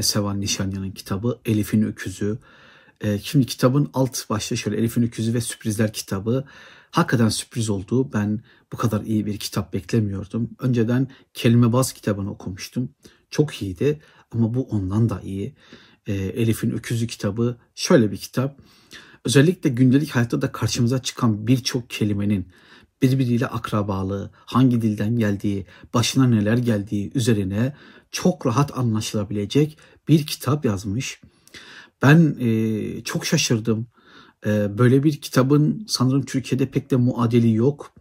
Sevan Nişanyan'ın kitabı Elif'in Öküzü. Ee, şimdi kitabın alt başlığı şöyle Elif'in Öküzü ve Sürprizler kitabı. Hakikaten sürpriz oldu. Ben bu kadar iyi bir kitap beklemiyordum. Önceden Kelime Baz kitabını okumuştum. Çok iyiydi ama bu ondan da iyi. Ee, Elif'in Öküzü kitabı şöyle bir kitap. Özellikle gündelik hayatta da karşımıza çıkan birçok kelimenin birbiriyle akrabalığı, hangi dilden geldiği, başına neler geldiği üzerine çok rahat anlaşılabilecek bir kitap yazmış. Ben e, çok şaşırdım. E, böyle bir kitabın sanırım Türkiye'de pek de muadili yok.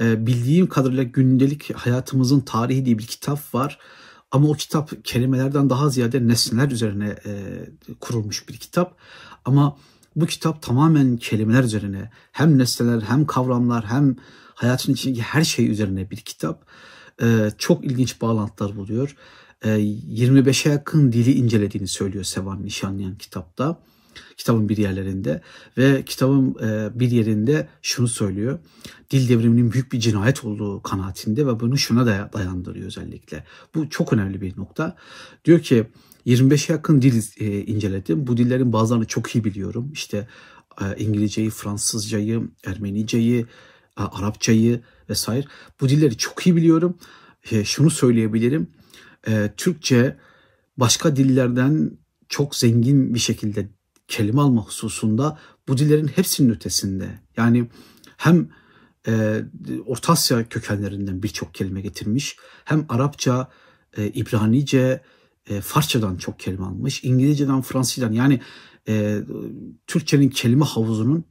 E, bildiğim kadarıyla gündelik hayatımızın tarihi diye bir kitap var. Ama o kitap kelimelerden daha ziyade nesneler üzerine e, kurulmuş bir kitap. Ama bu kitap tamamen kelimeler üzerine hem nesneler hem kavramlar hem hayatın içindeki her şey üzerine bir kitap. Ee, çok ilginç bağlantılar buluyor. Ee, 25'e yakın dili incelediğini söylüyor Sevan Nişanlayan kitapta. Kitabın bir yerlerinde ve kitabın e, bir yerinde şunu söylüyor. Dil devriminin büyük bir cinayet olduğu kanaatinde ve bunu şuna da dayandırıyor özellikle. Bu çok önemli bir nokta. Diyor ki 25'e yakın dil e, inceledim. Bu dillerin bazılarını çok iyi biliyorum. İşte e, İngilizceyi, Fransızcayı, Ermeniceyi, Arapçayı vesaire. Bu dilleri çok iyi biliyorum. Şunu söyleyebilirim. E, Türkçe başka dillerden çok zengin bir şekilde kelime alma hususunda bu dillerin hepsinin ötesinde. Yani hem e, Orta Asya kökenlerinden birçok kelime getirmiş. Hem Arapça, e, İbranice, e, Farsçadan çok kelime almış. İngilizceden, Fransızcadan yani e, Türkçenin kelime havuzunun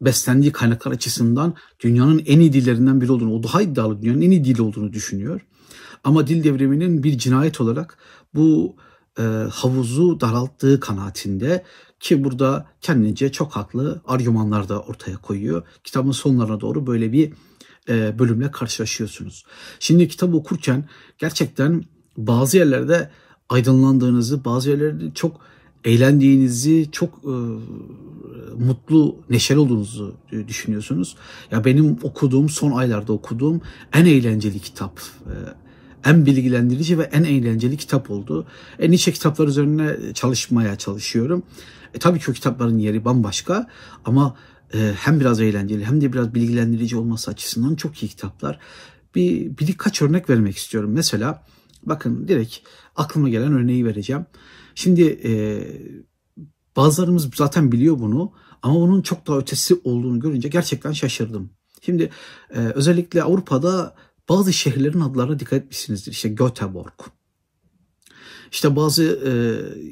beslendiği kaynaklar açısından dünyanın en iyi dillerinden biri olduğunu, o daha iddialı dünyanın en iyi dili olduğunu düşünüyor. Ama dil devriminin bir cinayet olarak bu e, havuzu daralttığı kanaatinde ki burada kendince çok haklı argümanlar da ortaya koyuyor. Kitabın sonlarına doğru böyle bir e, bölümle karşılaşıyorsunuz. Şimdi kitabı okurken gerçekten bazı yerlerde aydınlandığınızı, bazı yerlerde çok eğlendiğinizi, çok e, mutlu, neşeli olduğunuzu düşünüyorsunuz. Ya benim okuduğum, son aylarda okuduğum en eğlenceli kitap. E, en bilgilendirici ve en eğlenceli kitap oldu. En nice kitaplar üzerine çalışmaya çalışıyorum. E, tabii ki o kitapların yeri bambaşka ama e, hem biraz eğlenceli hem de biraz bilgilendirici olması açısından çok iyi kitaplar. Bir, birkaç örnek vermek istiyorum. Mesela bakın direkt aklıma gelen örneği vereceğim. Şimdi e, bazılarımız zaten biliyor bunu ama onun çok daha ötesi olduğunu görünce gerçekten şaşırdım. Şimdi e, özellikle Avrupa'da bazı şehirlerin adlarına dikkat etmişsinizdir. İşte Göteborg. İşte bazı e,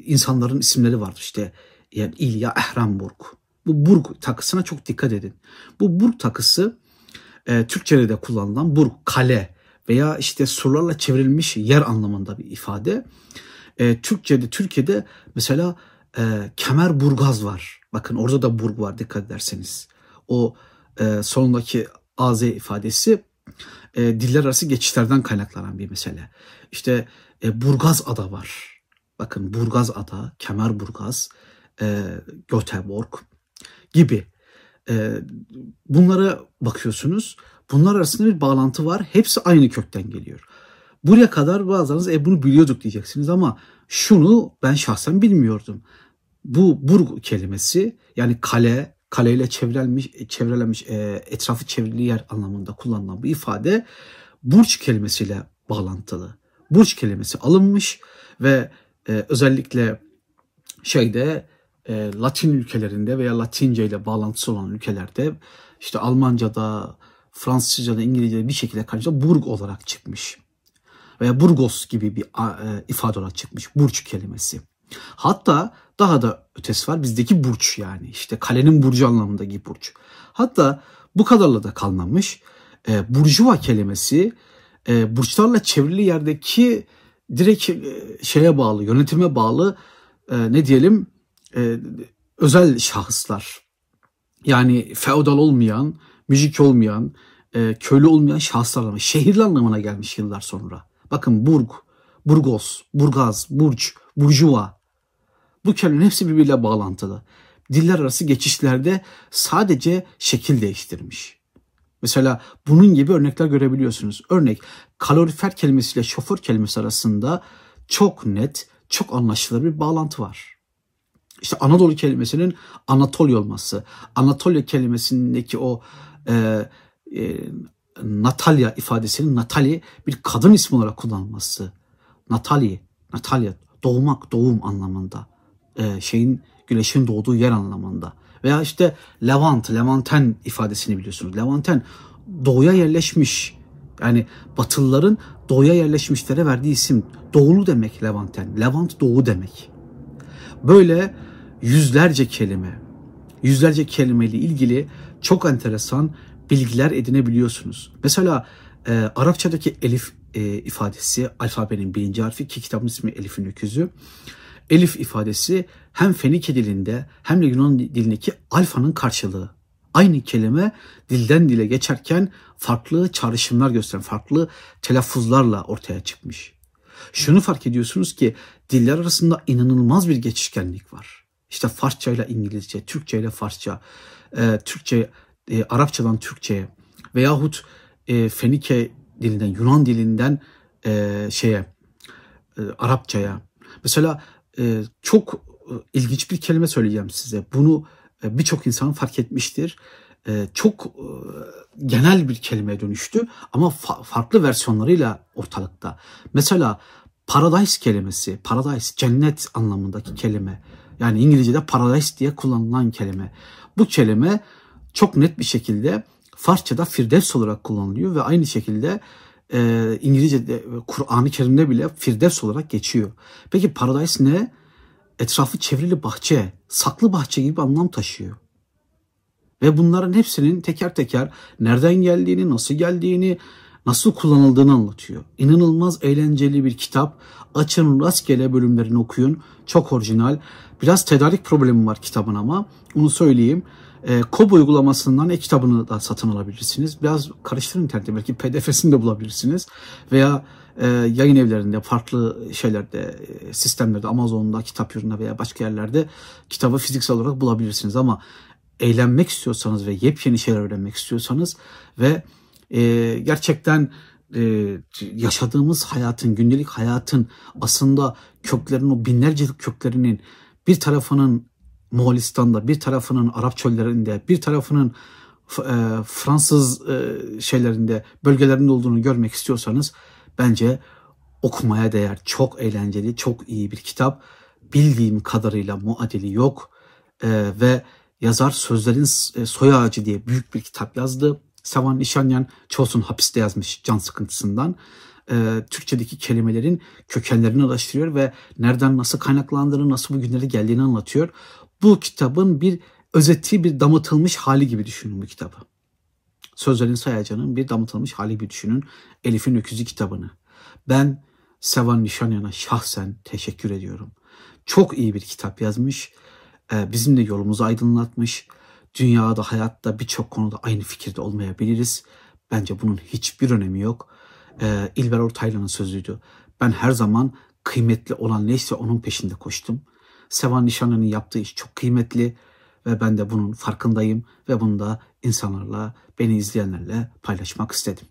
insanların isimleri vardır. İşte yani İlya Ehrenburg. Bu burg takısına çok dikkat edin. Bu burg takısı e, Türkçe'de de kullanılan burg, kale veya işte surlarla çevrilmiş yer anlamında bir ifade. E, Türkçe'de, Türkiye'de mesela e, Kemerburgaz var. Bakın orada da burg var dikkat ederseniz. O e, sonundaki AZ ifadesi e, diller arası geçişlerden kaynaklanan bir mesele. İşte e, Burgaz Ada var. Bakın Burgaz Ada, Kemerburgaz, e, Göteborg gibi. E, bunlara bakıyorsunuz. Bunlar arasında bir bağlantı var. Hepsi aynı kökten geliyor. Buraya kadar bazılarınız e, bunu biliyorduk diyeceksiniz ama şunu ben şahsen bilmiyordum. Bu burg kelimesi yani kale, kaleyle çevrilmiş, çevrelenmiş, e, etrafı çevrili yer anlamında kullanılan bu ifade burç kelimesiyle bağlantılı. Burç kelimesi alınmış ve e, özellikle şeyde e, Latin ülkelerinde veya Latince ile bağlantısı olan ülkelerde işte Almanca'da, Fransızca'da, İngilizce'de bir şekilde karşımıza burg olarak çıkmış. Veya Burgos gibi bir e, ifade olarak çıkmış. Burç kelimesi. Hatta daha da ötesi var. Bizdeki burç yani. işte kalenin burcu anlamındaki burç. Hatta bu kadarla da kalmamış. E, burjuva kelimesi e, burçlarla çevrili yerdeki direkt e, şeye bağlı, yönetime bağlı e, ne diyelim e, özel şahıslar. Yani feodal olmayan, müzik olmayan, e, köylü olmayan şahıslar anlamına, şehirli anlamına gelmiş yıllar sonra. Bakın Burg, Burgos, Burgaz, Burç, Burjuva. Bu kelimelerin hepsi birbiriyle bağlantılı. Diller arası geçişlerde sadece şekil değiştirmiş. Mesela bunun gibi örnekler görebiliyorsunuz. Örnek kalorifer kelimesiyle şoför kelimesi arasında çok net, çok anlaşılır bir bağlantı var. İşte Anadolu kelimesinin Anatolia olması, Anatolia kelimesindeki o e, e, Natalya ifadesinin Natali bir kadın ismi olarak kullanılması. Natali, Natalya, doğmak, doğum anlamında. E, şeyin güneşin doğduğu yer anlamında. Veya işte Levant, Levanten ifadesini biliyorsunuz. Levanten doğuya yerleşmiş. Yani Batılıların doğuya yerleşmişlere verdiği isim. Doğulu demek Levanten. Levant doğu demek. Böyle yüzlerce kelime, yüzlerce kelimeyle ilgili çok enteresan bilgiler edinebiliyorsunuz. Mesela e, Arapçadaki elif e, ifadesi alfabenin birinci harfi ki kitabın ismi Elif'in öküzü. Elif ifadesi hem Fenike dilinde hem de Yunan dilindeki alfanın karşılığı. Aynı kelime dilden dile geçerken farklı çağrışımlar gösteren, farklı telaffuzlarla ortaya çıkmış. Şunu fark ediyorsunuz ki diller arasında inanılmaz bir geçişkenlik var. İşte Farsça ile İngilizce, Türkçe ile Farsça, e, Türkçe, e, Arapçadan Türkçe'ye veyahut e, Fenike dilinden, Yunan dilinden e, şeye, e, Arapçaya. Mesela e, çok e, ilginç bir kelime söyleyeceğim size. Bunu e, birçok insan fark etmiştir. E, çok e, genel bir kelimeye dönüştü ama fa- farklı versiyonlarıyla ortalıkta. Mesela paradise kelimesi, paradise cennet anlamındaki kelime. Yani İngilizce'de paradise diye kullanılan kelime. Bu kelime çok net bir şekilde Farsça'da firdevs olarak kullanılıyor ve aynı şekilde e, İngilizce'de Kur'an-ı Kerim'de bile firdevs olarak geçiyor. Peki paradise ne? Etrafı çevrili bahçe, saklı bahçe gibi anlam taşıyor. Ve bunların hepsinin teker teker nereden geldiğini, nasıl geldiğini, nasıl kullanıldığını anlatıyor. İnanılmaz eğlenceli bir kitap. Açın rastgele bölümlerini okuyun. Çok orijinal. Biraz tedarik problemi var kitabın ama onu söyleyeyim. E, Kobo uygulamasından e-kitabını da satın alabilirsiniz. Biraz karıştırın internette belki pdf'sini de bulabilirsiniz. Veya e, yayın evlerinde, farklı şeylerde, e, sistemlerde, Amazon'da, kitap ürünü veya başka yerlerde kitabı fiziksel olarak bulabilirsiniz. Ama eğlenmek istiyorsanız ve yepyeni şeyler öğrenmek istiyorsanız ve e, gerçekten e, yaşadığımız hayatın, gündelik hayatın aslında köklerinin, o binlerce köklerinin bir tarafının Moğolistan'da, bir tarafının Arap çöllerinde, bir tarafının e, Fransız e, şeylerinde, bölgelerinde olduğunu görmek istiyorsanız bence okumaya değer. Çok eğlenceli, çok iyi bir kitap. Bildiğim kadarıyla muadili yok e, ve yazar Sözlerin Soy Ağacı diye büyük bir kitap yazdı. Savan Nişanyan çoğusun hapiste yazmış can sıkıntısından. E, Türkçedeki kelimelerin kökenlerini araştırıyor ve nereden nasıl kaynaklandığını, nasıl bugünlere geldiğini anlatıyor. Bu kitabın bir özeti, bir damıtılmış hali gibi düşünün bu kitabı. Sözlerin Sayacan'ın bir damıtılmış hali gibi düşünün Elif'in Öküzü kitabını. Ben Sevan Nişanyan'a şahsen teşekkür ediyorum. Çok iyi bir kitap yazmış. Ee, bizim de yolumuzu aydınlatmış. Dünyada, hayatta birçok konuda aynı fikirde olmayabiliriz. Bence bunun hiçbir önemi yok. Ee, İlber Ortaylı'nın sözüydü. Ben her zaman kıymetli olan neyse onun peşinde koştum. Sevan Nişanlı'nın yaptığı iş çok kıymetli ve ben de bunun farkındayım ve bunu da insanlarla, beni izleyenlerle paylaşmak istedim.